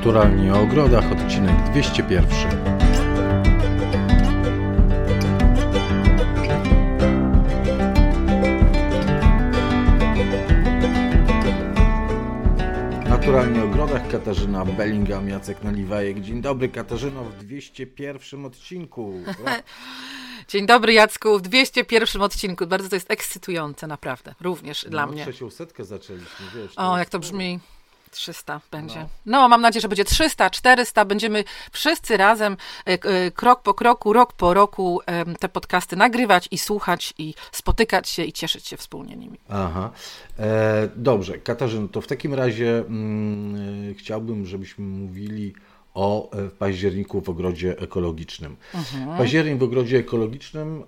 Naturalnie o ogrodach, odcinek 201. Naturalnie o ogrodach Katarzyna Bellingham, Jacek Naliwajek. Dzień dobry Katarzyno w 201 odcinku. Dzień dobry Jacku, w 201 odcinku. Bardzo to jest ekscytujące, naprawdę, również no, dla mnie. Trzecią setkę zaczęliśmy, wiesz. O, jak to brzmi. 300 będzie. No. no. mam nadzieję, że będzie 300, 400. Będziemy wszyscy razem, e, e, krok po kroku, rok po roku te podcasty nagrywać i słuchać i spotykać się i cieszyć się wspólnie nimi. Aha. E, dobrze, Katarzyno, to w takim razie mm, chciałbym, żebyśmy mówili o e, październiku w ogrodzie ekologicznym. Mhm. Październik w ogrodzie ekologicznym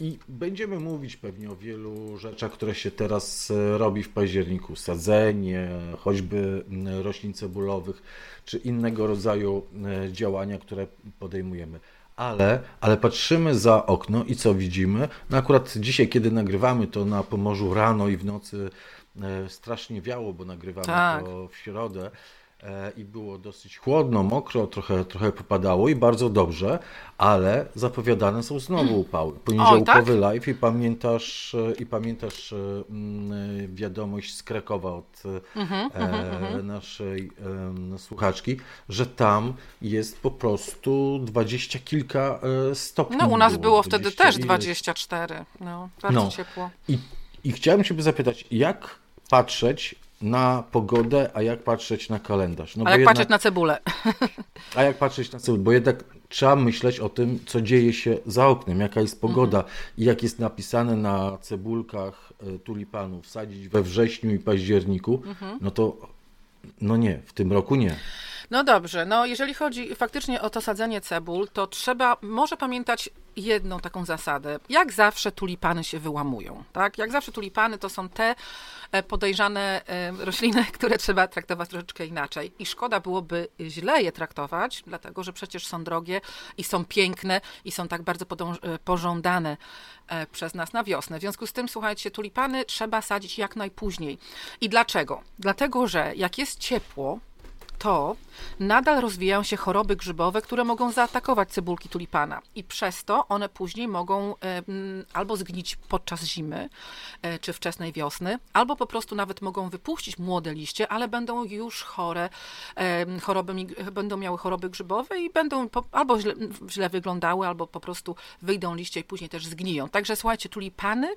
i będziemy mówić pewnie o wielu rzeczach, które się teraz e, robi w październiku. Sadzenie, choćby roślin cebulowych, czy innego rodzaju e, działania, które podejmujemy. Ale, ale patrzymy za okno i co widzimy? No akurat dzisiaj, kiedy nagrywamy to na Pomorzu rano i w nocy strasznie wiało, bo nagrywamy tak. to w środę. E, i było dosyć chłodno, mokro, trochę, trochę popadało i bardzo dobrze, ale zapowiadane są znowu upały. Poniedziałkowy tak? live i pamiętasz, e, i pamiętasz e, mm, wiadomość z Krakowa od mhm, e, mhm, mhm. naszej e, słuchaczki, że tam jest po prostu dwadzieścia kilka stopni. No u nas było, było wtedy też 24, no, bardzo no. ciepło. I, I chciałem się zapytać, jak patrzeć na pogodę, a jak patrzeć na kalendarz. No a jak jednak, patrzeć na cebulę. A jak patrzeć na cebulę, bo jednak trzeba myśleć o tym, co dzieje się za oknem, jaka jest pogoda mhm. i jak jest napisane na cebulkach e, tulipanów, sadzić we wrześniu i październiku, mhm. no to no nie, w tym roku nie. No dobrze, no jeżeli chodzi faktycznie o to sadzenie cebul, to trzeba może pamiętać jedną taką zasadę. Jak zawsze tulipany się wyłamują, tak? Jak zawsze tulipany to są te podejrzane e, rośliny, które trzeba traktować troszeczkę inaczej. I szkoda byłoby źle je traktować, dlatego że przecież są drogie i są piękne i są tak bardzo e, pożądane przez nas na wiosnę. W związku z tym, słuchajcie, tulipany trzeba sadzić jak najpóźniej. I dlaczego? Dlatego, że jak jest ciepło, to nadal rozwijają się choroby grzybowe, które mogą zaatakować cebulki tulipana i przez to one później mogą albo zgnić podczas zimy e, czy wczesnej wiosny, albo po prostu nawet mogą wypuścić młode liście, ale będą już chore, choroby, będą miały choroby grzybowe i będą albo źle, źle wyglądały, albo po prostu wyjdą liście i później też zgniją. Także słuchajcie, tulipany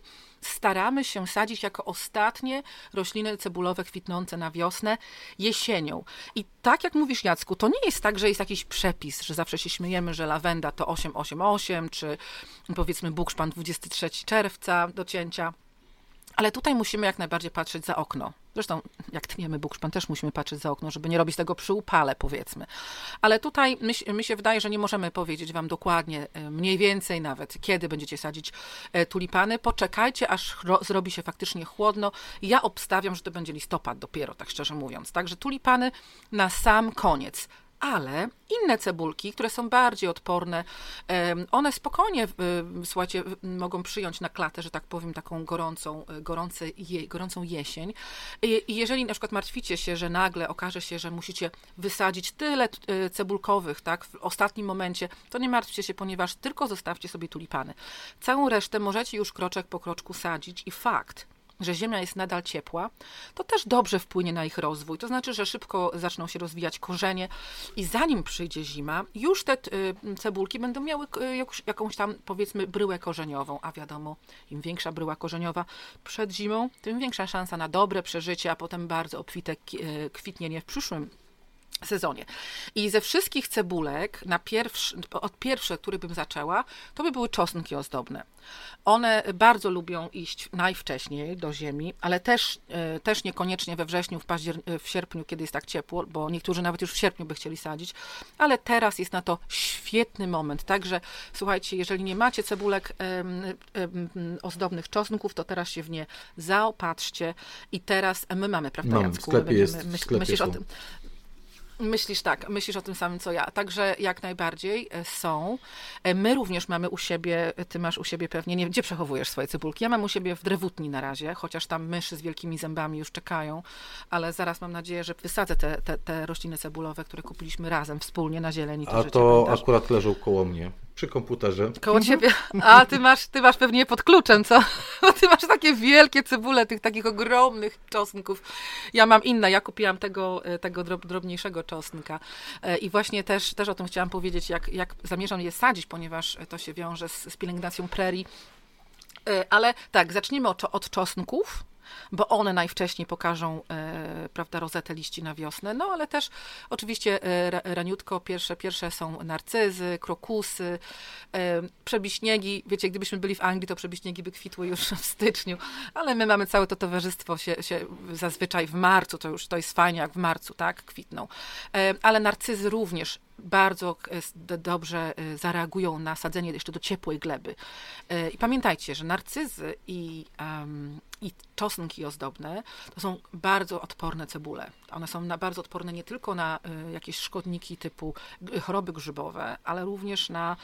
staramy się sadzić jako ostatnie rośliny cebulowe kwitnące na wiosnę jesienią. I tak jak mówisz Jacku, to nie jest tak, że jest jakiś przepis, że zawsze się śmiejemy, że lawenda to 888, czy powiedzmy bukszpan 23 czerwca do cięcia. Ale tutaj musimy jak najbardziej patrzeć za okno. Zresztą, jak tniemy bukszpan, też musimy patrzeć za okno, żeby nie robić tego przy upale, powiedzmy. Ale tutaj mi, mi się wydaje, że nie możemy powiedzieć Wam dokładnie, e, mniej więcej nawet, kiedy będziecie sadzić e, tulipany. Poczekajcie, aż zrobi się faktycznie chłodno. Ja obstawiam, że to będzie listopad dopiero, tak szczerze mówiąc. Także tulipany na sam koniec ale inne cebulki, które są bardziej odporne, one spokojnie, słuchajcie, mogą przyjąć na klatę, że tak powiem, taką gorącą, e, gorące, gorącą jesień. I jeżeli na przykład martwicie się, że nagle okaże się, że musicie wysadzić tyle e, cebulkowych, tak, w ostatnim momencie, to nie martwcie się, ponieważ tylko zostawcie sobie tulipany. Całą resztę możecie już kroczek po kroczku sadzić i fakt, że Ziemia jest nadal ciepła, to też dobrze wpłynie na ich rozwój. To znaczy, że szybko zaczną się rozwijać korzenie i zanim przyjdzie zima, już te y, cebulki będą miały y, jakąś tam, powiedzmy, bryłę korzeniową. A wiadomo, im większa bryła korzeniowa przed zimą, tym większa szansa na dobre przeżycie, a potem bardzo obfite y, kwitnienie w przyszłym sezonie. I ze wszystkich cebulek, na pierwszy, od pierwsze, który bym zaczęła, to by były czosnki ozdobne. One bardzo lubią iść najwcześniej do ziemi, ale też, e, też niekoniecznie we wrześniu, w, paździer- w sierpniu, kiedy jest tak ciepło, bo niektórzy nawet już w sierpniu by chcieli sadzić, ale teraz jest na to świetny moment. Także słuchajcie, jeżeli nie macie cebulek ozdobnych czosnków, to teraz się w nie zaopatrzcie i teraz my mamy, prawda, Mam, Jacku? W sklepie jest, w sklepie myślisz są. o tym Myślisz tak, myślisz o tym samym co ja. Także jak najbardziej e, są. E, my również mamy u siebie, ty masz u siebie pewnie, nie gdzie przechowujesz swoje cebulki. Ja mam u siebie w drewutni na razie, chociaż tam myszy z wielkimi zębami już czekają, ale zaraz mam nadzieję, że wysadzę te, te, te rośliny cebulowe, które kupiliśmy razem, wspólnie na zieleni. A to akurat leżą koło mnie przy komputerze. Koło mhm. ciebie. A ty masz, ty masz pewnie pod kluczem, co? Bo ty masz takie wielkie cebule, tych takich ogromnych czosnków. Ja mam inne, ja kupiłam tego, e, tego drobniejszego czosnka. E, I właśnie też, też o tym chciałam powiedzieć, jak, jak zamierzam je sadzić, ponieważ to się wiąże z, z pielęgnacją prerii. E, ale tak, zacznijmy od, od czosnków bo one najwcześniej pokażą, e, prawda, rozetę liści na wiosnę, no ale też oczywiście e, raniutko, pierwsze, pierwsze są narcyzy, krokusy, e, przebiśniegi, wiecie, gdybyśmy byli w Anglii, to przebiśniegi by kwitły już w styczniu, ale my mamy całe to towarzystwo się, się zazwyczaj w marcu, to już to jest fajnie, jak w marcu, tak, kwitną, ale narcyzy również bardzo dobrze zareagują na sadzenie jeszcze do ciepłej gleby. I pamiętajcie, że narcyzy i um, i czosnki ozdobne to są bardzo odporne cebule. One są na, bardzo odporne nie tylko na jakieś szkodniki typu choroby grzybowe, ale również na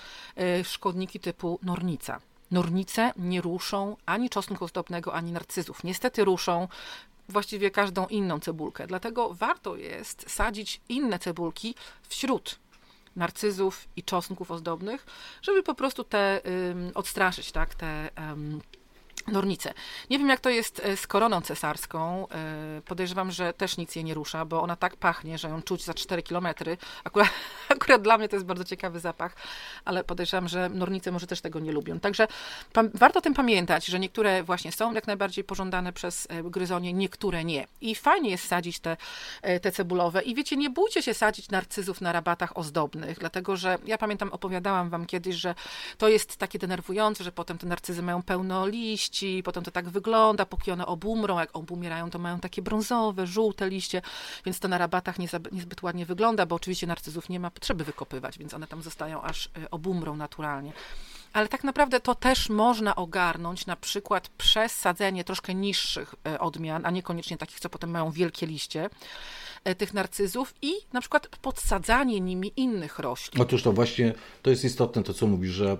szkodniki typu nornica. Nornice nie ruszą ani czosnku ozdobnego, ani narcyzów. Niestety ruszą właściwie każdą inną cebulkę. Dlatego warto jest sadzić inne cebulki wśród narcyzów i czosnków ozdobnych, żeby po prostu te odstraszyć, tak, te Nornice. Nie wiem, jak to jest e, z koroną cesarską. E, podejrzewam, że też nic jej nie rusza, bo ona tak pachnie, że ją czuć za 4 kilometry. Akurat, akurat dla mnie to jest bardzo ciekawy zapach, ale podejrzewam, że nornice może też tego nie lubią. Także warto o tym pamiętać, że niektóre właśnie są jak najbardziej pożądane przez e, gryzonie, niektóre nie. I fajnie jest sadzić te, te cebulowe. I wiecie, nie bójcie się sadzić narcyzów na rabatach ozdobnych, dlatego że ja pamiętam, opowiadałam wam kiedyś, że to jest takie denerwujące, że potem te narcyzy mają pełno liści, liści, potem to tak wygląda, póki one obumrą, jak obumierają, to mają takie brązowe, żółte liście, więc to na rabatach niezbyt ładnie wygląda, bo oczywiście narcyzów nie ma potrzeby wykopywać, więc one tam zostają aż y, obumrą naturalnie. Ale tak naprawdę to też można ogarnąć na przykład przez sadzenie troszkę niższych y, odmian, a niekoniecznie takich, co potem mają wielkie liście tych narcyzów i na przykład podsadzanie nimi innych roślin. Otóż to właśnie to jest istotne to, co mówisz, że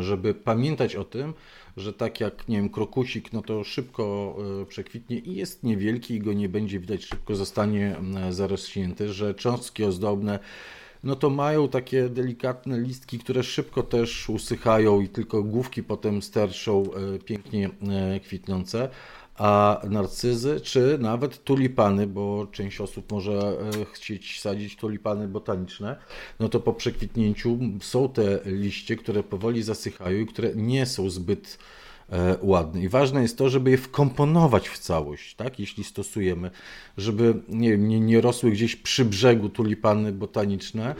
żeby pamiętać o tym, że tak jak, nie wiem, krokusik, no to szybko e, przekwitnie i jest niewielki i go nie będzie widać, szybko zostanie zarośnięty, że cząstki ozdobne no to mają takie delikatne listki, które szybko też usychają i tylko główki potem sterczą e, pięknie e, kwitnące a narcyzy, czy nawet tulipany, bo część osób może chcieć sadzić tulipany botaniczne, no to po przekwitnięciu są te liście, które powoli zasychają i które nie są zbyt e, ładne. I ważne jest to, żeby je wkomponować w całość, tak? jeśli stosujemy, żeby nie, nie, nie rosły gdzieś przy brzegu tulipany botaniczne,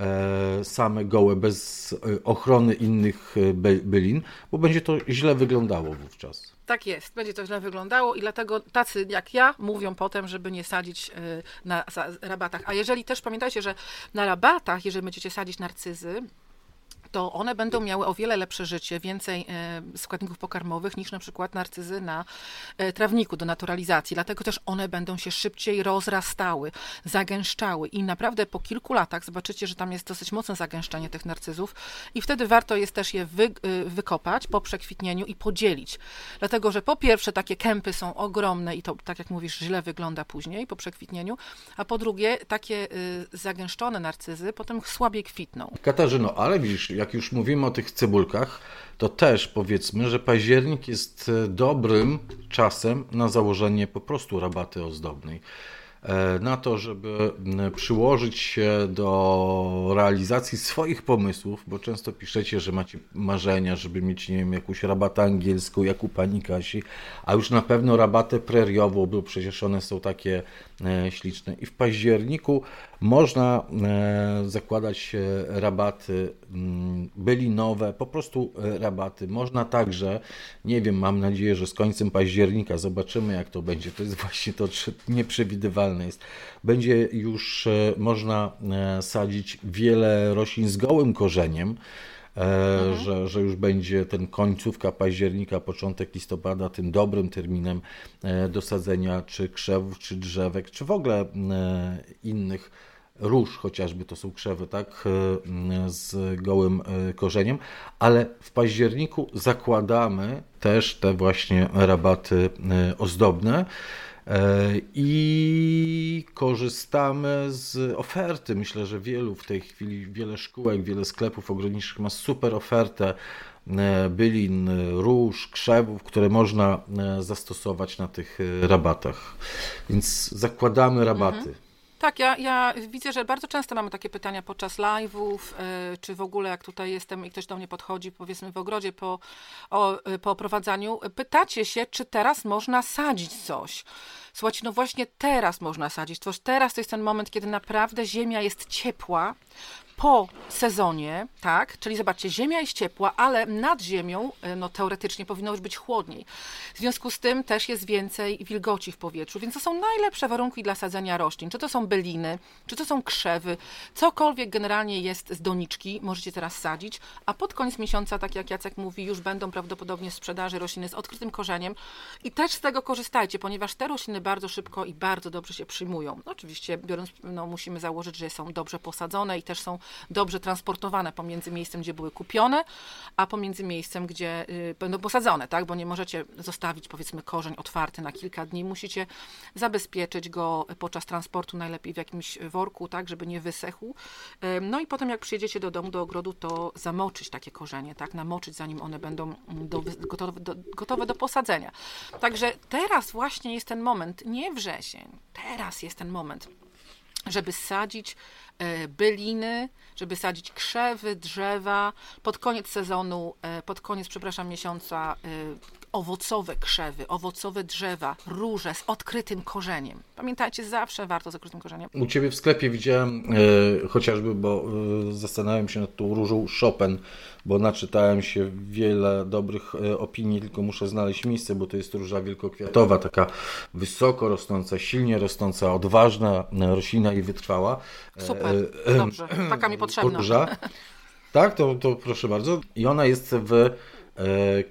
E, same gołe, bez e, ochrony innych e, bylin, bo będzie to źle wyglądało wówczas. Tak jest, będzie to źle wyglądało i dlatego tacy jak ja mówią potem, żeby nie sadzić na rabatach. A jeżeli też pamiętajcie, że na rabatach, jeżeli będziecie sadzić narcyzy, to one będą miały o wiele lepsze życie, więcej e, składników pokarmowych niż na przykład narcyzy na e, trawniku do naturalizacji. Dlatego też one będą się szybciej rozrastały, zagęszczały i naprawdę po kilku latach zobaczycie, że tam jest dosyć mocne zagęszczenie tych narcyzów i wtedy warto jest też je wy, e, wykopać po przekwitnieniu i podzielić. Dlatego, że po pierwsze takie kępy są ogromne i to, tak jak mówisz, źle wygląda później po przekwitnieniu, a po drugie takie zagęszczone narcyzy potem słabiej kwitną. Katarzyno, ale widzisz, jak już mówimy o tych cebulkach, to też powiedzmy, że październik jest e, dobrym czasem na założenie po prostu rabaty ozdobnej. E, na to, żeby przyłożyć się do realizacji swoich pomysłów, bo często piszecie, że macie marzenia, żeby mieć, nie wiem, jakąś rabatę angielską, jak u pani Kasi, a już na pewno rabatę preriową, bo przecież one są takie e, śliczne. I w październiku można e, zakładać rabaty mm, bylinowe, po prostu rabaty. Można także, nie wiem, mam nadzieję, że z końcem października zobaczymy, jak to będzie. To jest właśnie to nieprzewidywalne jest. Będzie już e, można e, sadzić wiele roślin z gołym korzeniem, e, mhm. że, że już będzie ten końcówka października, początek listopada tym dobrym terminem do sadzenia czy krzewów, czy drzewek, czy w ogóle innych róż chociażby, to są krzewy, tak, z gołym korzeniem, ale w październiku zakładamy też te właśnie rabaty ozdobne. I korzystamy z oferty. Myślę, że wielu w tej chwili, wiele szkółek, wiele sklepów ogrodniczych ma super ofertę E, bylin, róż, krzewów, które można e, zastosować na tych e, rabatach. Więc zakładamy rabaty. Mhm. Tak, ja, ja widzę, że bardzo często mamy takie pytania podczas live'ów, czy w ogóle jak tutaj jestem i ktoś do mnie podchodzi, powiedzmy w ogrodzie po, o, po oprowadzaniu, pytacie się, czy teraz można sadzić coś. Słuchajcie, no właśnie teraz można sadzić coś. Teraz to jest ten moment, kiedy naprawdę ziemia jest ciepła, po sezonie, tak? Czyli zobaczcie, ziemia jest ciepła, ale nad ziemią, e, no teoretycznie powinno już być chłodniej. W związku z tym też jest więcej wilgoci w powietrzu, więc to są najlepsze warunki dla sadzenia roślin. Czy to są byliny, czy to są krzewy, cokolwiek generalnie jest z doniczki, możecie teraz sadzić, a pod koniec miesiąca, tak jak Jacek mówi, już będą prawdopodobnie sprzedaży rośliny z odkrytym korzeniem i też z tego korzystajcie, ponieważ te rośliny bardzo szybko i bardzo dobrze się przyjmują. oczywiście biorąc, no musimy założyć, że są dobrze posadzone i też są dobrze transportowane pomiędzy miejscem, gdzie były kupione, a pomiędzy miejscem, gdzie y, będą posadzone, tak? Bo nie możecie zostawić powiedzmy korzeń otwarty na kilka dni, musicie zabezpieczyć go podczas transportu najlepiej w jakimś worku, tak, żeby nie wysechł. No i potem jak przyjedziecie do domu, do ogrodu, to zamoczyć takie korzenie, tak, namoczyć zanim one będą do, gotowe, do, gotowe do posadzenia. Także teraz właśnie jest ten moment, nie wrzesień, teraz jest ten moment, żeby sadzić E, byliny, żeby sadzić krzewy, drzewa. Pod koniec sezonu, e, pod koniec, przepraszam, miesiąca e, owocowe krzewy, owocowe drzewa, róże z odkrytym korzeniem. Pamiętajcie, zawsze warto z odkrytym korzeniem. U Ciebie w sklepie widziałem e, chociażby, bo e, zastanawiam się nad tą różą Chopin, bo naczytałem się wiele dobrych e, opinii, tylko muszę znaleźć miejsce, bo to jest róża wielkokwiatowa, taka wysoko rosnąca, silnie rosnąca, odważna roślina i wytrwała. Super, dobrze, taka mi potrzebna. Róża. Tak, to, to proszę bardzo. I ona jest w E,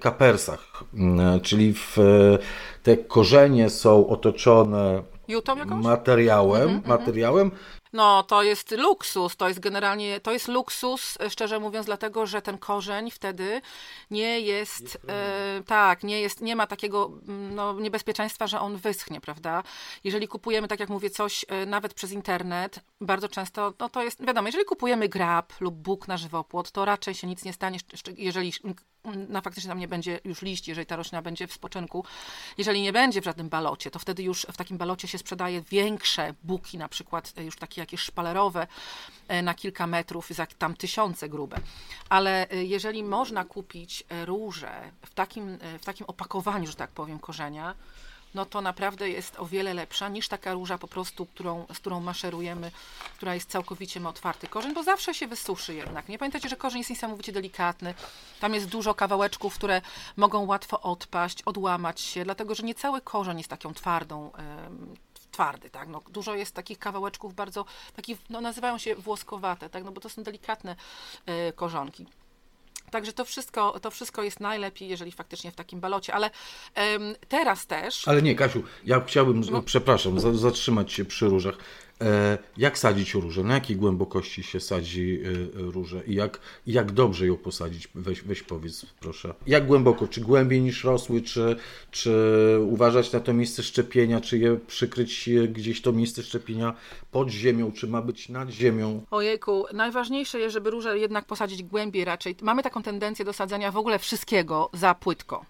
kapersach, mm, czyli w, e, te korzenie są otoczone materiałem, mm -hmm, materiałem. No, to jest luksus, to jest generalnie, to jest luksus, szczerze mówiąc, dlatego, że ten korzeń wtedy nie jest, jest e, tak, nie jest, nie ma takiego mm, no, niebezpieczeństwa, że on wyschnie, prawda? Jeżeli kupujemy, tak jak mówię, coś e, nawet przez internet, bardzo często, no to jest, wiadomo, jeżeli kupujemy grab lub bóg na żywopłot, to raczej się nic nie stanie, jeżeli no faktycznie tam nie będzie już liść, jeżeli ta roślina będzie w spoczynku. Jeżeli nie będzie w żadnym balocie, to wtedy już w takim balocie się sprzedaje większe buki, na przykład e, już takie jakieś szpalerowe e, na kilka metrów, tam tysiące grube. Ale e, jeżeli można kupić róże w takim, w takim opakowaniu, że tak powiem, korzenia, no to naprawdę jest o wiele lepsza niż taka róża po prostu, którą, z którą maszerujemy, która jest całkowicie ma otwarty korzeń, bo zawsze się wysuszy jednak. Nie pamiętajcie, że korzeń jest niesamowicie delikatny. Tam jest dużo kawałeczków, które mogą łatwo odpaść, odłamać się, dlatego że nie cały korzeń jest taką twardą, twardy, tak, no, dużo jest takich kawałeczków bardzo, takich, no, nazywają się włoskowate, tak, no, bo to są delikatne y, korzonki. Także to wszystko, to wszystko jest najlepiej, jeżeli faktycznie w takim balocie, ale teraz też. Ale nie, Kasiu, ja chciałbym, no. przepraszam, zatrzymać się przy różach. E, jak sadzić różę? Na jakiej głębokości się sadzi e, różę? I jak, jak dobrze ją posadzić? Weź, weź powiedz, proszę. Jak głęboko? Czy głębiej niż rosły? Czy, czy uważać na to miejsce szczepienia? Czy je przykryć gdzieś to miejsce szczepienia pod ziemią? Czy ma być nad ziemią? Ojejku, najważniejsze jest, żeby różę jednak posadzić głębiej raczej. Mamy taką tendencję do sadzenia w ogóle wszystkiego za płytko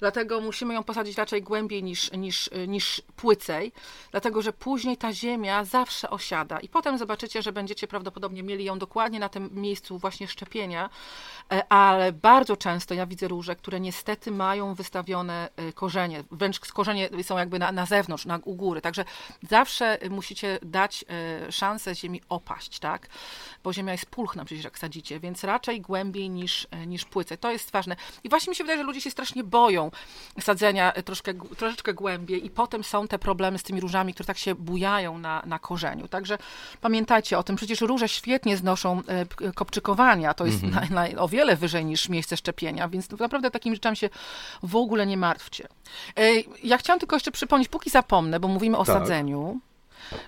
dlatego musimy ją posadzić raczej głębiej niż, niż, niż płycej, dlatego że później ta ziemia zawsze osiada. I potem zobaczycie, że będziecie prawdopodobnie mieli ją dokładnie na tym miejscu właśnie szczepienia, e, ale bardzo często ja widzę róże, które niestety mają wystawione e, korzenie, wręcz korzenie są jakby na, na zewnątrz, na, u góry, także zawsze musicie dać e, szansę ziemi opaść, tak, bo ziemia jest pulchna przecież jak sadzicie, więc raczej głębiej niż, niż płycej, to jest ważne. I właśnie mi się wydaje, że ludzie się strasznie boją sadzenia troszkę, troszeczkę głębiej i potem są te problemy z tymi różami, które tak się bujają na, na korzeniu. Także pamiętajcie o tym, przecież róże świetnie znoszą e, kopczykowania, to jest -hmm. na, na, o wiele wyżej niż miejsce szczepienia, więc naprawdę takim rzeczami się w ogóle nie martwcie. E, ja chciałam tylko jeszcze przypomnieć, póki zapomnę, bo mówimy o tak. sadzeniu,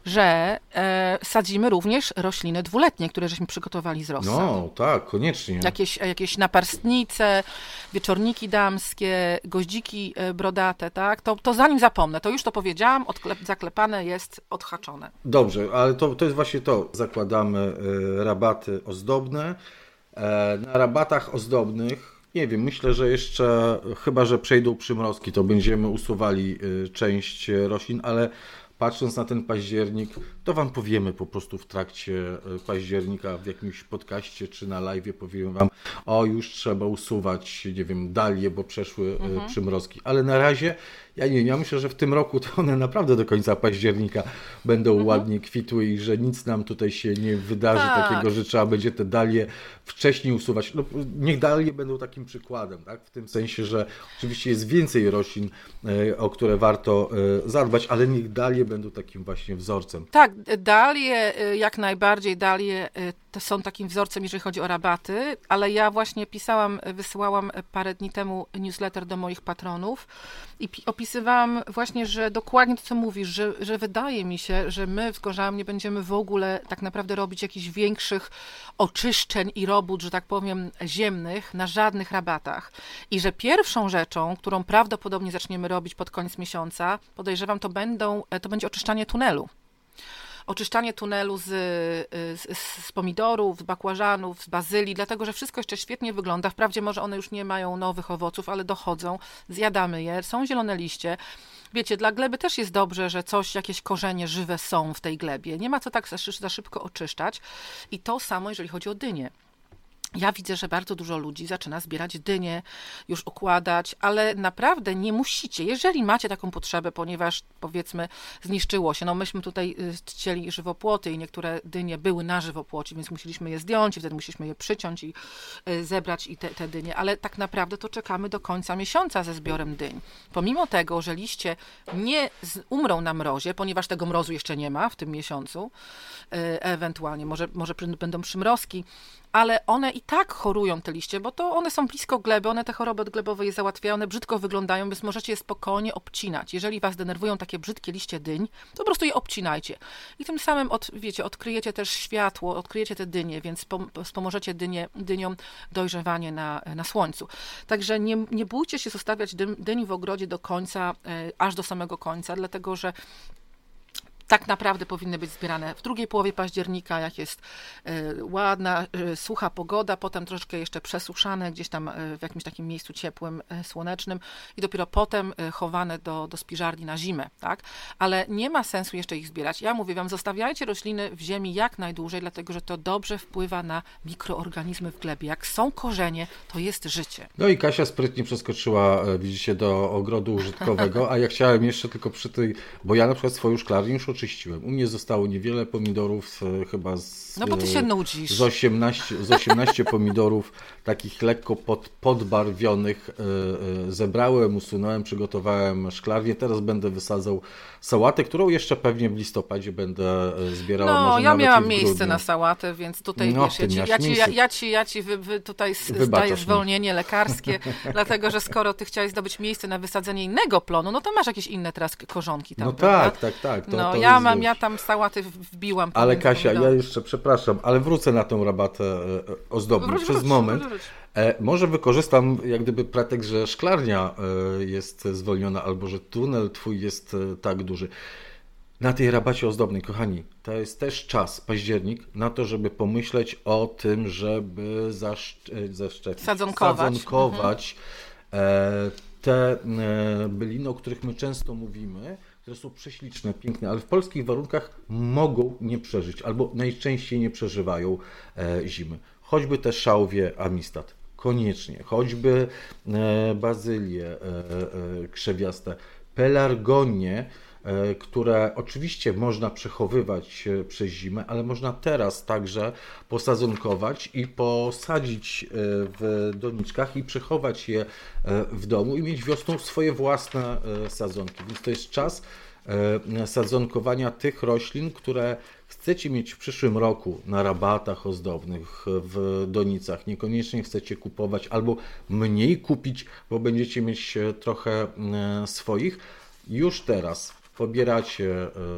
że e, sadzimy również rośliny dwuletnie, które żeśmy przygotowali z rozsadu. No, tak, koniecznie. Jakieś, jakieś naparstnice, wieczorniki damskie, goździki e, brodate, tak? To, to zanim zapomnę, to już to powiedziałam, odklep, zaklepane jest, odhaczone. Dobrze, ale to, to jest właśnie to. Zakładamy y, rabaty ozdobne. E, na rabatach ozdobnych nie wiem, myślę, że jeszcze, chyba że przejdą przymrozki, to będziemy usuwali część roślin, ale patrząc na ten październik, to Wam powiemy po prostu w trakcie y, października w jakimś podcaście czy na live powiemy Wam, o już trzeba usuwać, nie wiem, dalie, bo przeszły y, mhm. przymrozki. Ale na razie ja nie ja myślę, że w tym roku to one naprawdę do końca października będą mhm. ładnie kwitły i że nic nam tutaj się nie wydarzy tak. takiego, że trzeba będzie te dalie wcześniej usuwać. No, niech dalie będą takim przykładem, tak? w tym sensie, że oczywiście jest więcej roślin, e, o które warto e, zadbać, ale niech dalie będą takim właśnie wzorcem. Tak, dalie e, jak najbardziej, dalie są takim wzorcem, jeżeli chodzi o rabaty, ale ja właśnie pisałam, wysyłałam parę dni temu newsletter do moich patronów i opisywałam właśnie, że dokładnie to, co mówisz, że, że wydaje mi się, że my w Gorzałam nie będziemy w ogóle tak naprawdę robić jakichś większych oczyszczeń i robót, że tak powiem, ziemnych na żadnych rabatach. I że pierwszą rzeczą, którą prawdopodobnie zaczniemy robić pod koniec miesiąca, podejrzewam, to, będą, to będzie oczyszczanie tunelu oczyszczanie tunelu z, z, z, pomidorów, z bakłażanów, z bazylii, dlatego że wszystko jeszcze świetnie wygląda. Wprawdzie może one już nie mają nowych owoców, ale dochodzą, zjadamy je, są zielone liście. Wiecie, dla gleby też jest dobrze, że coś, jakieś korzenie żywe są w tej glebie. Nie ma co tak za szybko oczyszczać. I to samo, jeżeli chodzi o dynię. Ja widzę, że bardzo dużo ludzi zaczyna zbierać dynie, już układać, ale naprawdę nie musicie, jeżeli macie taką potrzebę, ponieważ powiedzmy zniszczyło się, no myśmy tutaj y, chcieli żywopłoty i niektóre dynie były na żywopłocie, więc musieliśmy je zdjąć i wtedy musieliśmy je przyciąć i y, zebrać i te, te dynie, ale tak naprawdę to czekamy do końca miesiąca ze zbiorem dyń. Pomimo tego, że liście nie umrą na mrozie, ponieważ tego mrozu jeszcze nie ma w tym miesiącu, y, ewentualnie może, może będą przymrozki, ale one i tak chorują te liście, bo to one są blisko gleby, one te choroby odglebowe je załatwiają, one brzydko wyglądają, więc możecie je spokojnie obcinać. Jeżeli was denerwują takie brzydkie liście dyń, to po prostu je obcinajcie. I tym samym, od, wiecie, odkryjecie też światło, odkryjecie te dynie, więc wspomożecie dynie, dyniom dojrzewanie na, na słońcu. Także nie, nie bójcie się zostawiać dyni w ogrodzie do końca, e, aż do samego końca, dlatego że tak naprawdę powinny być zbierane w drugiej połowie października, jak jest e, ładna, e, sucha pogoda, potem troszeczkę jeszcze przesuszane gdzieś tam e, w jakimś takim miejscu ciepłym, słonecznym i dopiero potem chowane do, do spiżarni na zimę, tak? Ale nie ma sensu jeszcze ich zbierać. Ja mówię wam, zostawiajcie rośliny w ziemi jak najdłużej, dlatego że to dobrze wpływa na mikroorganizmy w glebie. Jak są korzenie, to jest życie. No i Kasia sprytnie przeskoczyła, widzicie, do ogrodu użytkowego, a ja chciałem jeszcze tylko przy tej, bo ja na przykład swoją szklarnię już oczyściłem. U mnie zostało niewiele pomidorów, e, chyba z, no bo ty się nudzisz. z 18, z 18 pomidorów, takich lekko pod, podbarwionych. E, e, zebrałem, usunąłem, przygotowałem szklarnię. Teraz będę wysadzał sałatę, którą jeszcze pewnie w listopadzie będę zbierał. No, ja miałam miejsce na sałatę, więc tutaj no, wiesz, ja ci, ja ci, ja, ja, ci, ja ci wy, wy tutaj zdaję zwolnienie lekarskie, dlatego że skoro ty chciałeś zdobyć miejsce na wysadzenie innego plonu, no to masz jakieś inne teraz korzonki tam. No tak, tak, tak. To, no, to ja mam, ja tam sałaty wbiłam. Ale Kasia, ja jeszcze przepraszam, ale wrócę na tą rabatę e, e, ozdobną wróć, przez wróć, moment. E, może wykorzystam jak gdyby pretekst, że szklarnia jest zwolniona albo że tunel twój jest tak duży. Na tej rabacie ozdobnej, kochani, to jest też czas, październik, na to, żeby pomyśleć o tym, żeby zaszczepić, zaszczepić sadzonkować, sadzonkować mhm. te byliny, o których my często mówimy, które są prześliczne, piękne, ale w polskich warunkach mogą nie przeżyć albo najczęściej nie przeżywają e, zimy. Choćby te szałwie amistad, koniecznie, choćby e, bazylie e, krzewiaste, pelargonie, które oczywiście można przechowywać przez zimę, ale można teraz także posadzonkować i posadzić w doniczkach i przechować je w domu i mieć wiosną swoje własne sadzonki. Więc to jest czas sadzonkowania tych roślin, które chcecie mieć w przyszłym roku na rabatach ozdobnych, w donicach. Niekoniecznie chcecie kupować albo mniej kupić, bo będziecie mieć trochę swoich. Już teraz pobieracie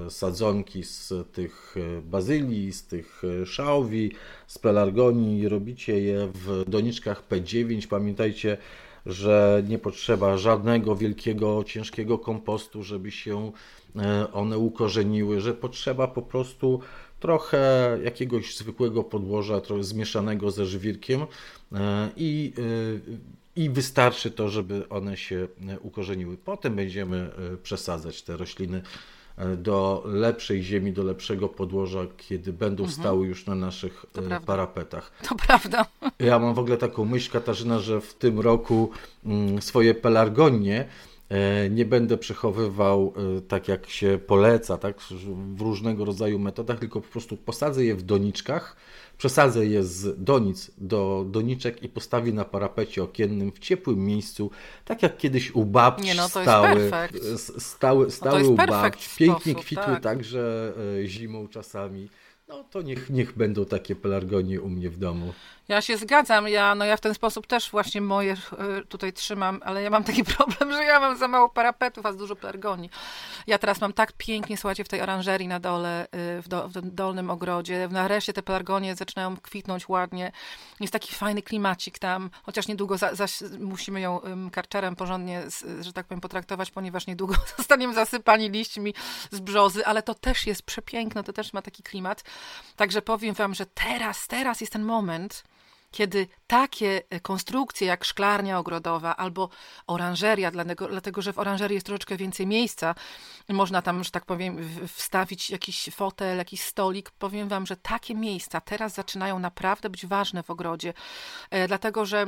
sadzonki z tych bazylii, z tych szałwi, z pelargonii, robicie je w doniczkach P9. Pamiętajcie, że nie potrzeba żadnego wielkiego, ciężkiego kompostu, żeby się one ukorzeniły, że potrzeba po prostu trochę jakiegoś zwykłego podłoża, trochę zmieszanego ze żwirkiem i i wystarczy to, żeby one się e, ukorzeniły. Potem będziemy e, przesadzać te rośliny e, do lepszej ziemi, do lepszego podłoża, kiedy będą mhm. stały już na naszych to parapetach. To prawda. Ja mam w ogóle taką myśl, Katarzyna, że w tym roku mm, swoje pelargonie nie będę przechowywał tak jak się poleca, tak, w różnego rodzaju metodach, tylko po prostu posadzę je w doniczkach, Przesadzę je z donic do doniczek i postawię na parapecie okiennym w ciepłym miejscu, tak jak kiedyś u babci Nie, no, stały, stały, stały no u babci. Pięknie sposób, kwitły tak. także e, zimą czasami. No to niech, niech będą takie pelargonie u mnie w domu. Ja się zgadzam, ja, no ja w ten sposób też właśnie moje e, tutaj trzymam, ale ja mam taki problem, że ja mam za mało parapetów, a za dużo pelargonii. Ja teraz mam tak pięknie, słuchajcie, w tej oranżerii na dole, e, w, do, w dolnym ogrodzie, nareszcie te pelargonie zaczynają kwitnąć ładnie. Jest taki fajny klimacik tam, chociaż niedługo za, musimy ją karczerem porządnie, że tak powiem, potraktować, ponieważ niedługo zostaniemy zasypani liśćmi z brzozy, ale to też jest przepiękne, to też ma taki klimat. Także powiem wam, że teraz, teraz jest ten moment, kiedy takie e, konstrukcje jak szklarnia ogrodowa albo oranżeria, dlatego, dlatego że w oranżerii jest troszeczkę więcej miejsca, można tam, że tak powiem, wstawić jakiś fotel, jakiś stolik. Powiem Wam, że takie miejsca teraz zaczynają naprawdę być ważne w ogrodzie, e, dlatego że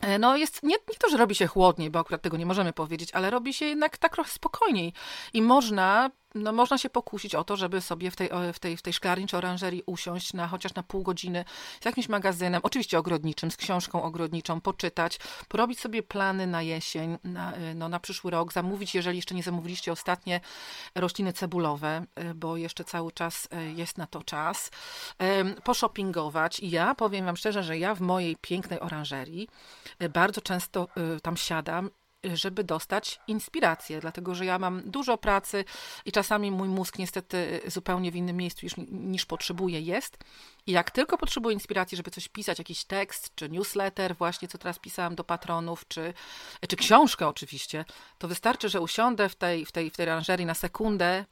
e, no jest, nie, nie to, że robi się chłodniej, bo akurat tego nie możemy powiedzieć, ale robi się jednak tak trochę spokojniej i można no, można się pokusić o to, żeby sobie w tej, w tej, w tej szklarni czy oranżerii usiąść na chociaż na pół godziny z jakimś magazynem, oczywiście ogrodniczym, z książką ogrodniczą, poczytać, porobić sobie plany na jesień, na, no, na przyszły rok, zamówić, jeżeli jeszcze nie zamówiliście ostatnie rośliny cebulowe, bo jeszcze cały czas e, jest na to czas, poszopingować. I ja powiem Wam szczerze, że ja w mojej pięknej oranżerii bardzo często tam siadam żeby dostać inspirację, dlatego że ja mam dużo pracy i czasami mój mózg niestety zupełnie w innym miejscu niż, niż potrzebuje jest. I jak tylko potrzebuję inspiracji, żeby coś pisać, jakiś tekst, czy newsletter, właśnie co teraz pisałam do patronów, czy, czy książkę oczywiście, to wystarczy, że usiądę w tej, w tej, w tej ranżerii na sekundę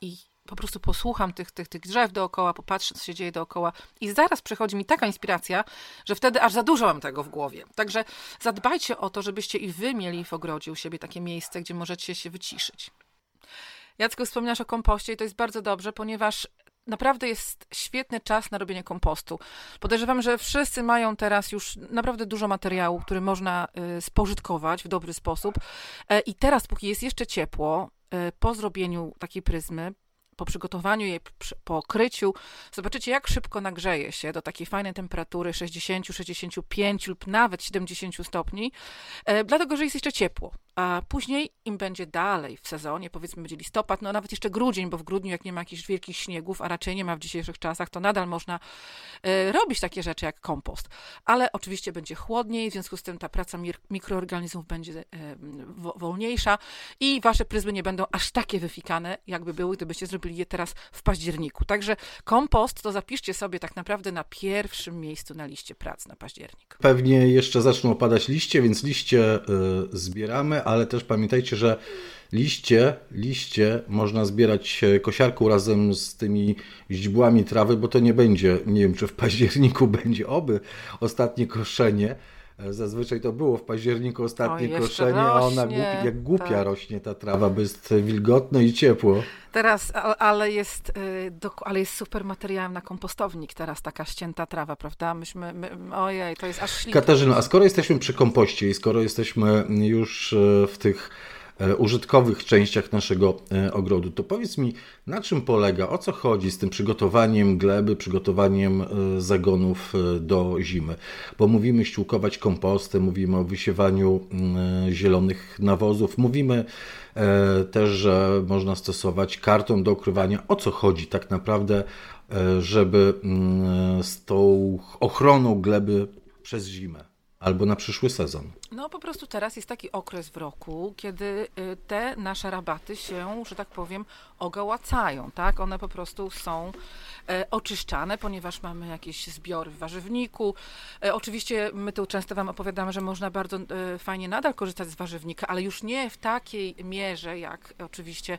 i po prostu posłucham tych, tych, tych drzew dookoła, popatrzę, co się dzieje dookoła i zaraz przychodzi mi taka inspiracja, że wtedy aż za dużo mam tego w głowie. Także zadbajcie o to, żebyście i wy mieli w ogrodzie u siebie takie miejsce, gdzie możecie się wyciszyć. Jacku, wspomniałaś o kompoście i to jest bardzo dobrze, ponieważ naprawdę jest świetny czas na robienie kompostu. Podejrzewam, że wszyscy mają teraz już naprawdę dużo materiału, który można y, spożytkować w dobry sposób. E, I teraz, póki jest jeszcze ciepło, y, po zrobieniu takiej pryzmy, po przygotowaniu jej, po kryciu, zobaczycie, jak szybko nagrzeje się do takiej fajnej temperatury 60, 65 lub nawet 70 stopni, e, dlatego że jest jeszcze ciepło. A później, im będzie dalej w sezonie, powiedzmy będzie listopad, no nawet jeszcze grudzień, bo w grudniu, jak nie ma jakichś wielkich śniegów, a raczej nie ma w dzisiejszych czasach, to nadal można e, robić takie rzeczy jak kompost. Ale oczywiście będzie chłodniej, w związku z tym ta praca mikroorganizmów będzie e, wolniejsza i wasze pryzmy nie będą aż takie wyfikane, jakby były, gdybyście zrobili je teraz w październiku. Także kompost to zapiszcie sobie tak naprawdę na pierwszym miejscu na liście prac na październik. Pewnie jeszcze zaczną opadać liście, więc liście y, zbieramy, ale też pamiętajcie, że liście, liście można zbierać kosiarką razem z tymi źdźbłami trawy, bo to nie będzie, nie wiem czy w październiku będzie oby ostatnie koszenie, Zazwyczaj to było w październiku ostatnie o, koszenie, rośnie, a ona głupi, jak głupia tak. rośnie ta trawa, bo jest wilgotno i ciepło. Teraz, ale jest, y, ale jest super materiałem na kompostownik teraz taka ścięta trawa, prawda? Myśmy, my, ojej, to jest aż śliczne. Katarzyna, a skoro jesteśmy przy kompoście i skoro jesteśmy już y, w tych użytkowych częściach naszego e, ogrodu. To powiedz mi, na czym polega, o co chodzi z tym przygotowaniem gleby, przygotowaniem e, zagonów do zimy? Bo mówimy ściółkować komposty, mówimy o wysiewaniu mm, zielonych nawozów, mówimy też, że można stosować karton do okrywania. O co chodzi tak naprawdę, żeby mm, z tą ochroną gleby przez zimę? Albo na przyszły sezon? No po prostu teraz jest taki okres w roku, kiedy y, te nasze rabaty się, że tak powiem, ogołacają, tak? One po prostu są e, oczyszczane, ponieważ mamy jakieś zbiory w warzywniku. E, oczywiście my tu często Wam opowiadamy, że można bardzo e, fajnie nadal korzystać z warzywnika, ale już nie w takiej mierze, jak oczywiście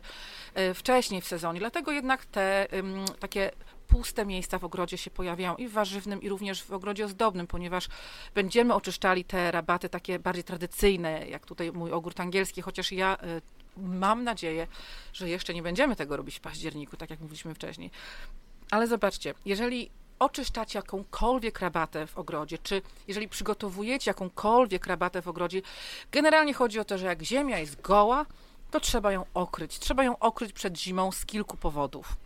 wcześniej w sezonie. Dlatego jednak te takie puste miejsca w ogrodzie się pojawiają i w warzywnym, i również w ogrodzie ozdobnym, ponieważ będziemy oczyszczali te rabaty takie bardziej tradycyjne, jak tutaj mój ogród angielski, chociaż ja y, mam nadzieję, że jeszcze nie będziemy tego robić w październiku, tak jak mówiliśmy wcześniej. Ale zobaczcie, jeżeli oczyszczacie jakąkolwiek rabatę w ogrodzie, czy jeżeli przygotowujecie jakąkolwiek rabatę w ogrodzie, generalnie chodzi o to, że jak ziemia jest goła, to trzeba ją okryć. Trzeba ją okryć przed zimą z kilku powodów.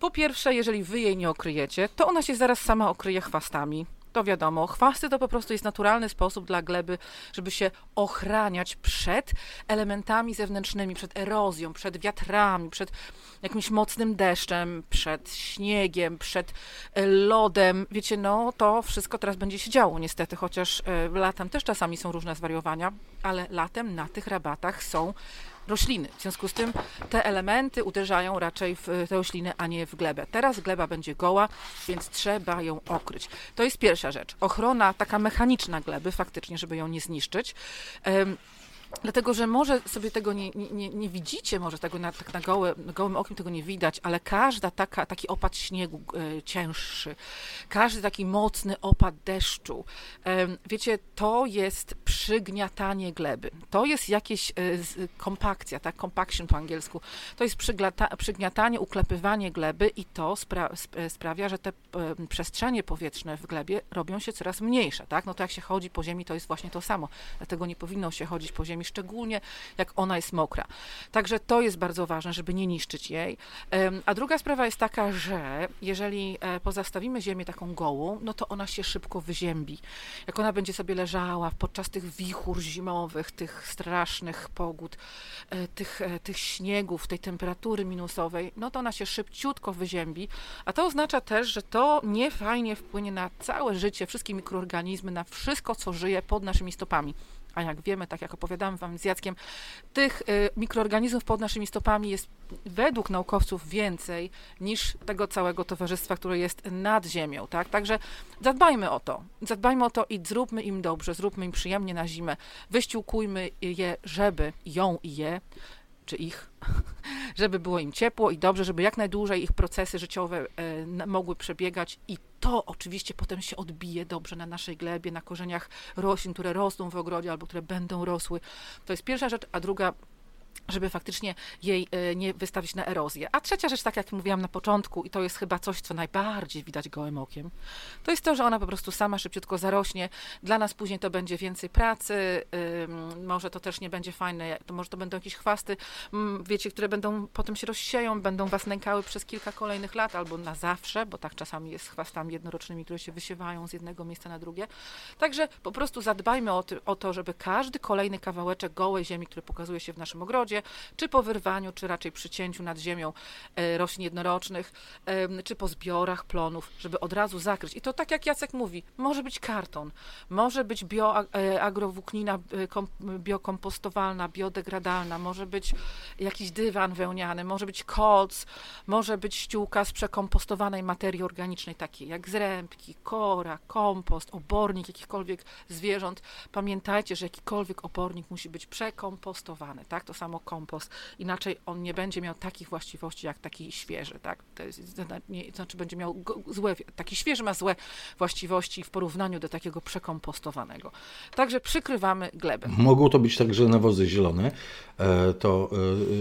Po pierwsze, jeżeli wy jej nie okryjecie, to ona się zaraz sama okryje chwastami. To wiadomo, chwasty to po prostu jest naturalny sposób dla gleby, żeby się ochraniać przed elementami zewnętrznymi, przed erozją, przed wiatrami, przed jakimś mocnym deszczem, przed śniegiem, przed e, lodem. Wiecie, no to wszystko teraz będzie się działo niestety, chociaż e, latem też czasami są różne zwariowania, ale latem na tych rabatach są rośliny. W związku z tym te elementy uderzają raczej w te rośliny, a nie w glebę. Teraz gleba będzie goła, więc trzeba ją okryć. To jest pierwsza rzecz. Ochrona taka mechaniczna gleby, faktycznie, żeby ją nie zniszczyć. Dlatego, że może sobie tego nie, nie, nie widzicie, może tego na, tak na gołe, gołym okiem tego nie widać, ale każda taka, taki opad śniegu e, cięższy, każdy taki mocny opad deszczu, e, wiecie, to jest przygniatanie gleby. To jest jakieś e, kompakcja, tak, compaction po angielsku. To jest przygniatanie, uklepywanie gleby i to spra sprawia, że te e, przestrzenie powietrzne w glebie robią się coraz mniejsze, tak? No to jak się chodzi po ziemi, to jest właśnie to samo. Dlatego nie powinno się chodzić po ziemi ziemi, szczególnie jak ona jest mokra. Także to jest bardzo ważne, żeby nie niszczyć jej. A druga sprawa jest taka, że jeżeli e, pozastawimy ziemię taką gołą, no to ona się szybko wyziębi. Jak ona będzie sobie leżała podczas tych wichur zimowych, tych strasznych pogód, e, tych, e, tych śniegów, tej temperatury minusowej, no to ona się szybciutko wyziębi, a to oznacza też, że to niefajnie wpłynie na całe życie, wszystkie mikroorganizmy, na wszystko, co żyje pod naszymi stopami. A jak wiemy, tak jak opowiadałam Wam z Jackiem, tych y, mikroorganizmów pod naszymi stopami jest według naukowców więcej niż tego całego towarzystwa, które jest nad ziemią, tak? Także zadbajmy o to. Zadbajmy o to i zróbmy im dobrze, zróbmy im przyjemnie na zimę. Wyściółkujmy je, żeby ją i je czy ich, żeby było im ciepło i dobrze, żeby jak najdłużej ich procesy życiowe e, mogły przebiegać i to oczywiście potem się odbije dobrze na naszej glebie, na korzeniach roślin, które rosną w ogrodzie albo które będą rosły. To jest pierwsza rzecz, a druga żeby faktycznie jej e, nie wystawić na erozję. A trzecia rzecz, tak jak mówiłam na początku, i to jest chyba coś, co najbardziej widać gołym okiem, to jest to, że ona po prostu sama szybciutko zarośnie. Dla nas później to będzie więcej pracy, może to też nie będzie fajne, to może to będą jakieś chwasty, wiecie, które będą potem się rozsieją, będą was nękały przez kilka kolejnych lat albo na zawsze, bo tak czasami jest z chwastami jednorocznymi, które się wysiewają z jednego miejsca na drugie. Także po prostu zadbajmy o, o to, żeby każdy kolejny kawałeczek gołej ziemi, który pokazuje się w naszym ogrodzie, czy po wyrwaniu, czy raczej przy cięciu nad ziemią e, roślin jednorocznych, czy po zbiorach plonów, żeby od razu zakryć. I to tak jak Jacek mówi, może być karton, może być bioagrowłóknina e, biokompostowalna, biodegradalna, może być jakiś dywan wełniany, może być kolc, może być ściółka z przekompostowanej materii organicznej, takiej jak zrębki, kora, kompost, obornik jakichkolwiek zwierząt. Pamiętajcie, że jakikolwiek obornik musi być przekompostowany, tak? To samo kompost, inaczej on nie będzie miał takich właściwości jak taki świeży, tak? To jest, nie, znaczy będzie miał złe, taki świeży ma złe właściwości w porównaniu do takiego przekompostowanego. Także przykrywamy glebę. Mogą to być także nawozy zielone, e, to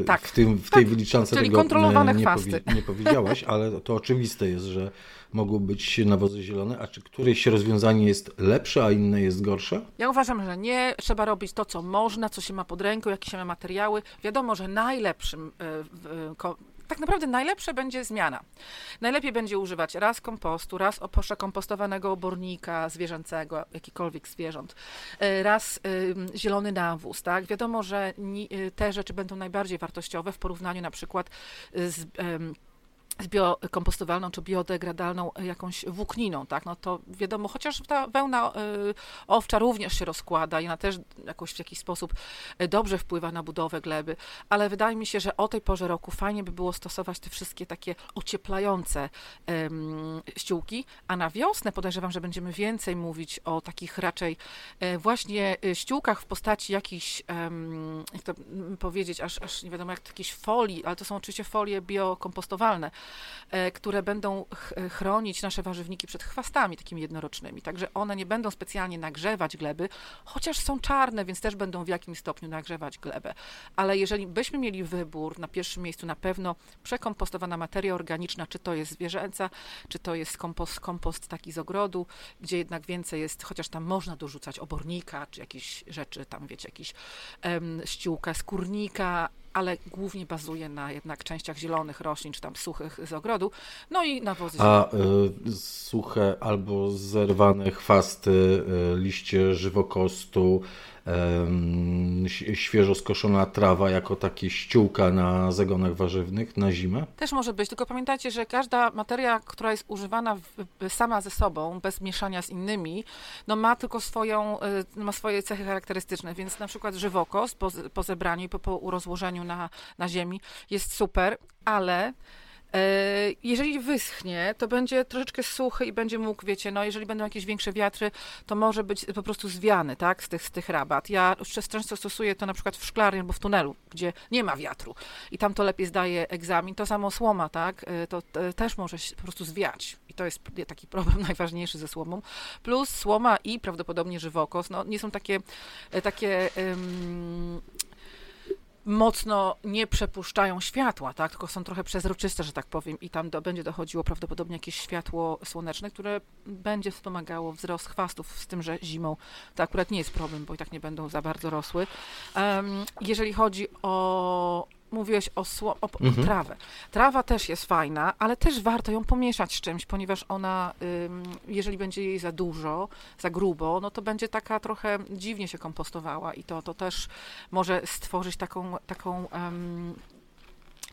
e, tak, w, tym, w tej tak, wyliczance czyli tego kontrolowane nie, powi nie powiedziałaś, ale to oczywiste jest, że mogą być nawozy zielone, a czy któreś rozwiązanie jest lepsze, a inne jest gorsze? Ja uważam, że nie. Trzeba robić to, co można, co się ma pod ręką, jakie się ma materiały. Wiadomo, że najlepszym e, tak naprawdę najlepsze będzie zmiana. Najlepiej będzie używać raz kompostu, raz kompostowanego obornika zwierzęcego, jakikolwiek zwierząt, e, raz zielony nawóz, tak? Wiadomo, że te rzeczy będą najbardziej wartościowe w porównaniu na przykład z z biokompostowalną czy biodegradalną jakąś włókniną, tak, no to wiadomo, chociaż ta wełna y, owcza również się rozkłada i ona też jakoś w jakiś sposób y, dobrze wpływa na budowę gleby, ale wydaje mi się, że o tej porze roku fajnie by było stosować te wszystkie takie ocieplające ściółki, a na wiosnę podejrzewam, że będziemy więcej mówić o takich raczej e, właśnie e, ściółkach w postaci jakichś, jak to powiedzieć, aż, aż nie wiadomo jak jakiejś folii, ale to są oczywiście folie biokompostowalne, E, które będą chronić nasze warzywniki przed chwastami takimi jednorocznymi. Także one nie będą specjalnie nagrzewać gleby, chociaż są czarne, więc też będą w jakimś stopniu nagrzewać glebę. Ale jeżeli byśmy mieli wybór, na pierwszym miejscu na pewno przekompostowana materia organiczna, czy to jest zwierzęca, czy to jest kompost, kompost taki z ogrodu, gdzie jednak więcej jest, chociaż tam można dorzucać obornika, czy jakieś rzeczy, tam wiecie, jakiś um, ściółka skórnika, ale głównie bazuje na jednak częściach zielonych roślin, czy tam suchych z ogrodu, no i nawozy. A y, suche albo zerwane chwasty, y, liście żywokostu, świeżo skoszona trawa jako takie ściółka na zagonach warzywnych na zimę? Też może być, tylko pamiętajcie, że każda materia, która jest używana sama ze sobą, bez mieszania z innymi, no ma tylko swoją, y, ma swoje cechy charakterystyczne, więc na przykład żywokost po, po zebraniu i po, po rozłożeniu na, na ziemi jest super, ale jeżeli wyschnie, to będzie troszeczkę suchy i będzie mógł, wiecie, no jeżeli będą jakieś większe wiatry, to może być po prostu zwiany, tak, z tych, z tych rabat. Ja często stosuję to na przykład w szklarni albo w tunelu, gdzie nie ma wiatru i tam to lepiej zdaje egzamin. To samo słoma, tak, e, to, to też może się po prostu zwiać i to jest taki problem najważniejszy ze słomą. Plus słoma i prawdopodobnie żywokos, no nie są takie, e, takie um, mocno nie przepuszczają światła, tak? tylko są trochę przezroczyste, że tak powiem, i tam do, będzie dochodziło prawdopodobnie jakieś światło słoneczne, które będzie wspomagało wzrost chwastów, z tym, że zimą to akurat nie jest problem, bo i tak nie będą za bardzo rosły. Um, jeżeli chodzi o mówiłeś o, sło, o, mhm. trawę. Trawa też jest fajna, ale też warto ją pomieszać z czymś, ponieważ ona, jeżeli będzie jej za dużo, za grubo, no to będzie taka trochę dziwnie się kompostowała i to, to też może stworzyć taką, taką um,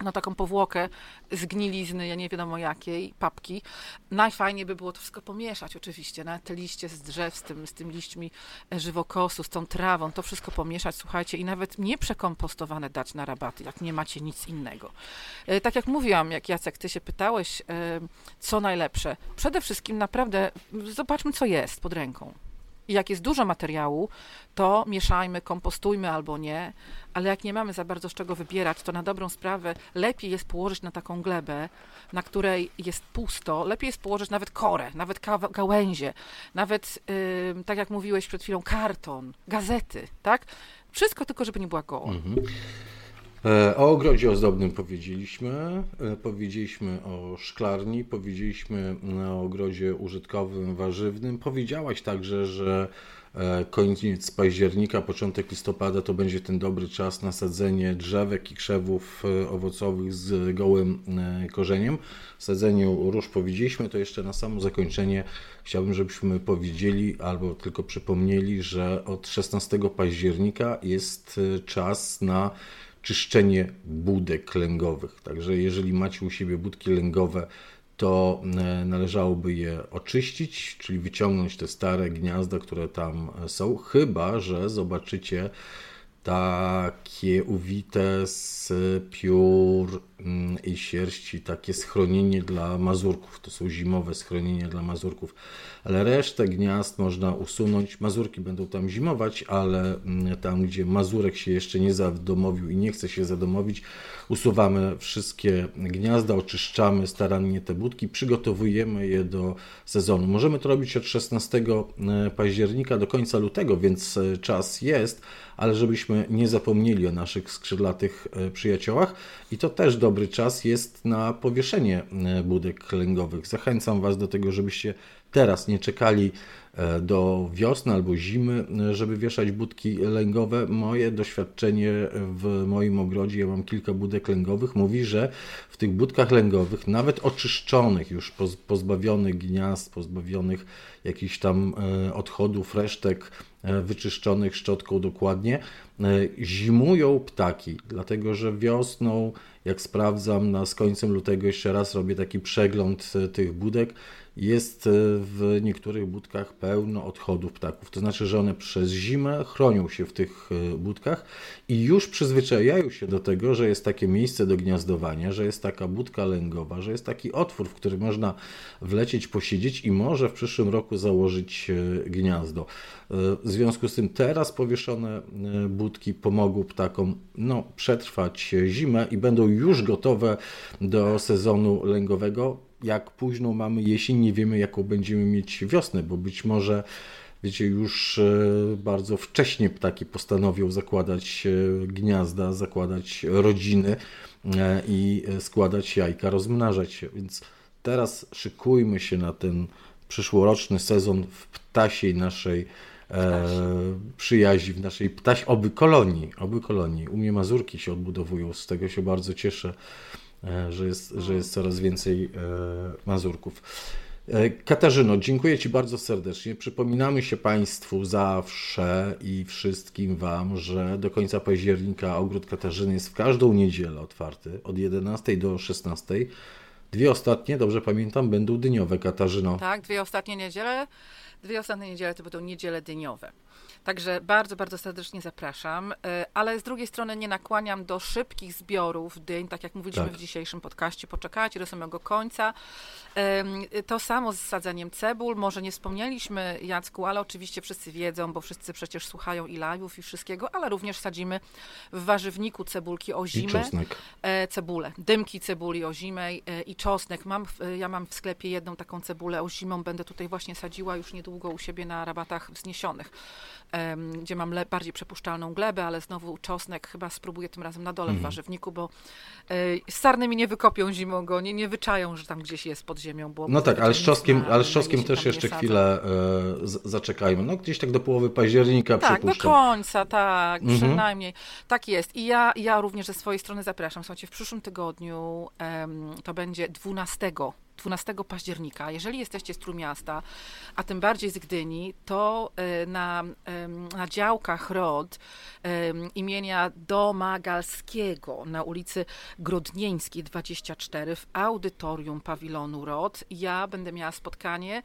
no taką powłokę zgnilizny, ja nie wiadomo jakiej, papki. Najfajniej by było to wszystko pomieszać oczywiście, na te liście z drzew, z tym, z tym liśćmi żywokosu, z tą trawą, to wszystko pomieszać, słuchajcie, i nawet nie przekompostowane dać na rabaty, jak nie macie nic innego. E, tak jak mówiłam, jak Jacek, ty się pytałeś, e, co najlepsze. Przede wszystkim naprawdę zobaczmy, co jest pod ręką. I jak jest dużo materiału, to mieszajmy, kompostujmy albo nie, ale jak nie mamy za bardzo z czego wybierać, to na dobrą sprawę lepiej jest położyć na taką glebę, na której jest pusto, lepiej jest położyć nawet korę, nawet gałęzie, nawet, yy, tak jak mówiłeś przed chwilą, karton, gazety, tak? Wszystko tylko, żeby nie była goła. Mhm. E, o ogrodzie ozdobnym powiedzieliśmy, e, powiedzieliśmy o szklarni, powiedzieliśmy o ogrodzie użytkowym, warzywnym. Powiedziałaś także, że e, koniec października, początek listopada to będzie ten dobry czas na sadzenie drzewek i krzewów owocowych z gołym korzeniem. Sadzeniu róż powiedzieliśmy, to jeszcze na samo zakończenie chciałbym, żebyśmy powiedzieli albo tylko przypomnieli, że od 16 października jest czas na czyszczenie budek lęgowych. Także jeżeli macie u siebie budki lęgowe, to e, należałoby je oczyścić, czyli wyciągnąć te stare gniazda, które tam są, chyba że zobaczycie takie uwite z piór mm, i sierści, takie schronienie dla mazurków. To są zimowe schronienia dla mazurków, ale resztę gniazd można usunąć. Mazurki będą tam zimować, ale mm, tam, gdzie mazurek się jeszcze nie zadomowił i nie chce się zadomowić, usuwamy wszystkie gniazda, oczyszczamy starannie te budki, przygotowujemy je do sezonu. Możemy to robić od 16 e, października do końca lutego, więc e, czas jest ale żebyśmy nie zapomnieli o naszych skrzydlatych e, przyjaciołach. I to też dobry czas jest na powieszenie e, budek lęgowych. Zachęcam Was do tego, żebyście teraz nie czekali e, do wiosny albo zimy, żeby wieszać budki lęgowe. Moje doświadczenie w moim ogrodzie, ja mam kilka budek lęgowych, mówi, że w tych budkach lęgowych, nawet oczyszczonych, już pozbawionych gniazd, pozbawionych jakichś tam odchodów, resztek, wyczyszczonych szczotką dokładnie, zimują ptaki, dlatego że wiosną, jak sprawdzam, na z końcem lutego jeszcze raz robię taki przegląd tych budek, jest w niektórych budkach pełno odchodów ptaków. To znaczy, że one przez zimę chronią się w tych budkach i już przyzwyczajają się do tego, że jest takie miejsce do gniazdowania, że jest taka budka lęgowa, że jest taki otwór, w który można wlecieć, posiedzieć i może w przyszłym roku założyć gniazdo. W związku z tym teraz powieszone budki pomogą ptakom no, przetrwać zimę i będą już gotowe do sezonu lęgowego. Jak późną mamy jesień, nie wiemy jaką będziemy mieć wiosnę, bo być może wiecie, już bardzo wcześnie ptaki postanowią zakładać gniazda, zakładać rodziny i składać jajka, rozmnażać się. Więc teraz szykujmy się na ten przyszłoroczny sezon w ptasiej naszej e, przyjaźni, w naszej ptaś, oby kolonii, oby kolonii. U mnie Mazurki się odbudowują, z tego się bardzo cieszę, e, że jest, że jest coraz więcej e, Mazurków. E, Katarzyno, dziękuję Ci bardzo serdecznie. Przypominamy się Państwu zawsze i wszystkim Wam, że do końca października ogród Katarzyny jest w każdą niedzielę otwarty od 11 do 16. Dwie ostatnie, dobrze pamiętam, będą dyniowe, Katarzyno. Tak, dwie ostatnie niedziele. Dwie ostatnie niedziele to będą niedziele dyniowe. Także bardzo, bardzo serdecznie zapraszam, ale z drugiej strony nie nakłaniam do szybkich zbiorów dyń, tak jak mówiliśmy tak. w dzisiejszym podcaście. Poczekajcie do samego końca. To samo z sadzeniem cebul. Może nie wspomnieliśmy, Jacku, ale oczywiście wszyscy wiedzą, bo wszyscy przecież słuchają i live'ów i wszystkiego, ale również sadzimy w warzywniku cebulki o zimę. Cebulę, dymki cebuli o zimę i czosnek. Mam, ja mam w sklepie jedną taką cebulę o zimą, będę tutaj właśnie sadziła już niedługo u siebie na rabatach wzniesionych gdzie mam bardziej przepuszczalną glebę, ale znowu czosnek chyba spróbuję tym razem na dole w warzywniku, bo sarny mi nie wykopią zimą go, nie, nie wyczają, że tam gdzieś jest pod ziemią. Bo no tak, ale z czosnkiem, ale z czosnkiem też jeszcze chwilę e, z, zaczekajmy. No gdzieś tak do połowy października Tak, przypuszczam. do końca, tak, mhm. przynajmniej. Tak jest. I ja, ja również ze swojej strony zapraszam. Słuchajcie, w przyszłym tygodniu to będzie 12 12 października, jeżeli jesteście z Trójmiasta, a tym bardziej z Gdyni, to na, na działkach ROD imienia Domagalskiego na ulicy Grodnieńskiej 24 w audytorium pawilonu ROD ja będę miała spotkanie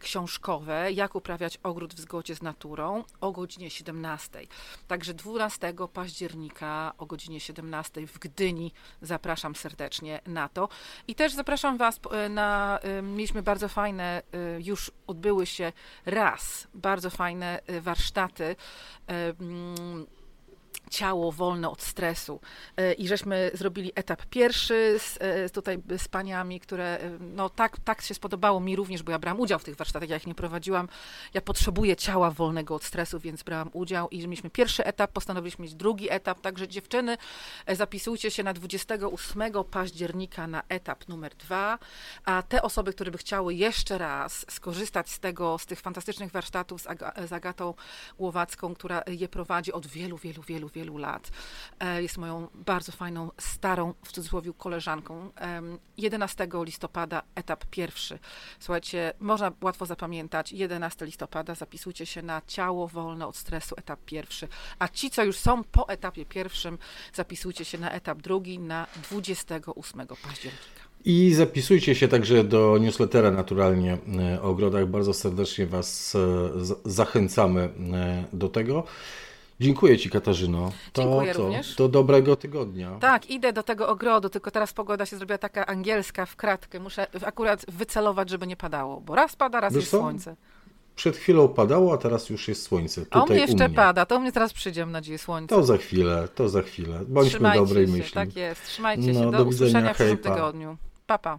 książkowe, jak uprawiać ogród w zgodzie z naturą o godzinie 17. Także 12 października o godzinie 17 w Gdyni zapraszam serdecznie na to. I też zapraszam Was na, mieliśmy bardzo fajne, już odbyły się raz, bardzo fajne warsztaty ciało wolne od stresu. I żeśmy zrobili etap pierwszy z, tutaj z paniami, które no tak, tak się spodobało mi również, bo ja brałam udział w tych warsztatach, ja ich nie prowadziłam. Ja potrzebuję ciała wolnego od stresu, więc brałam udział i mieliśmy pierwszy etap, postanowiliśmy mieć drugi etap, także dziewczyny zapisujcie się na 28 października na etap numer dwa, a te osoby, które by chciały jeszcze raz skorzystać z tego, z tych fantastycznych warsztatów z, Aga, z Agatą Głowacką, która je prowadzi od wielu, wielu, wielu, wielu wielu lat. Jest moją bardzo fajną, starą, w cudzysłowie, koleżanką. 11 listopada, etap pierwszy. Słuchajcie, można łatwo zapamiętać. 11 listopada, zapisujcie się na ciało wolne od stresu, etap pierwszy. A ci, co już są po etapie pierwszym, zapisujcie się na etap drugi na 28 października. I zapisujcie się także do newslettera naturalnie o ogrodach. Bardzo serdecznie Was zachęcamy do tego. Dziękuję Ci, Katarzyno. To, Dziękuję to, również. To dobrego tygodnia. Tak, idę do tego ogrodu, tylko teraz pogoda się zrobiła taka angielska w kratkę. Muszę akurat wycelować, żeby nie padało, bo raz pada, raz Wiesz jest co? słońce. Przed chwilą padało, a teraz już jest słońce. Tutaj a mnie jeszcze mnie. pada, to u mnie teraz przyjdzie, mam nadzieję, słońce. To za chwilę, to za chwilę. Bądźmy Trzymajcie dobrej się, myśli. Tak jest, trzymajcie no, się. Do, do usłyszenia w przyszłym tygodniu. Pa, pa.